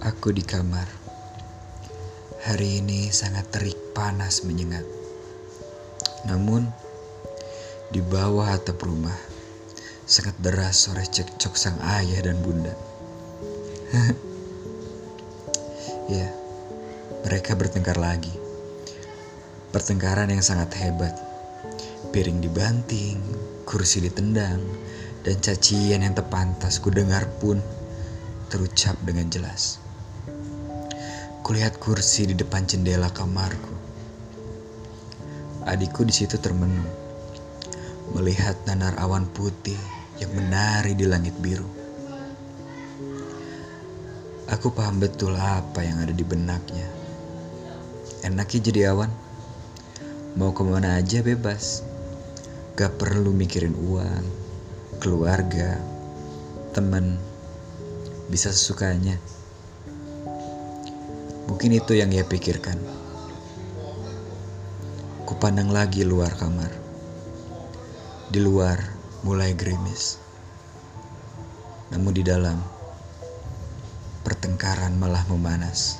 Aku di kamar. Hari ini sangat terik panas menyengat. Namun, di bawah atap rumah, sangat deras sore cekcok sang ayah dan bunda. ya, mereka bertengkar lagi. Pertengkaran yang sangat hebat. Piring dibanting, kursi ditendang, dan cacian yang terpantas ku dengar pun terucap dengan jelas. Kulihat kursi di depan jendela kamarku. Adikku di situ termenung, melihat nanar awan putih yang menari di langit biru. Aku paham betul apa yang ada di benaknya. Enaknya jadi awan. Mau ke mana aja bebas. Gak perlu mikirin uang, keluarga, temen, bisa sesukanya. Mungkin itu yang ia pikirkan. Kupandang lagi luar kamar. Di luar mulai gerimis. Namun di dalam pertengkaran malah memanas.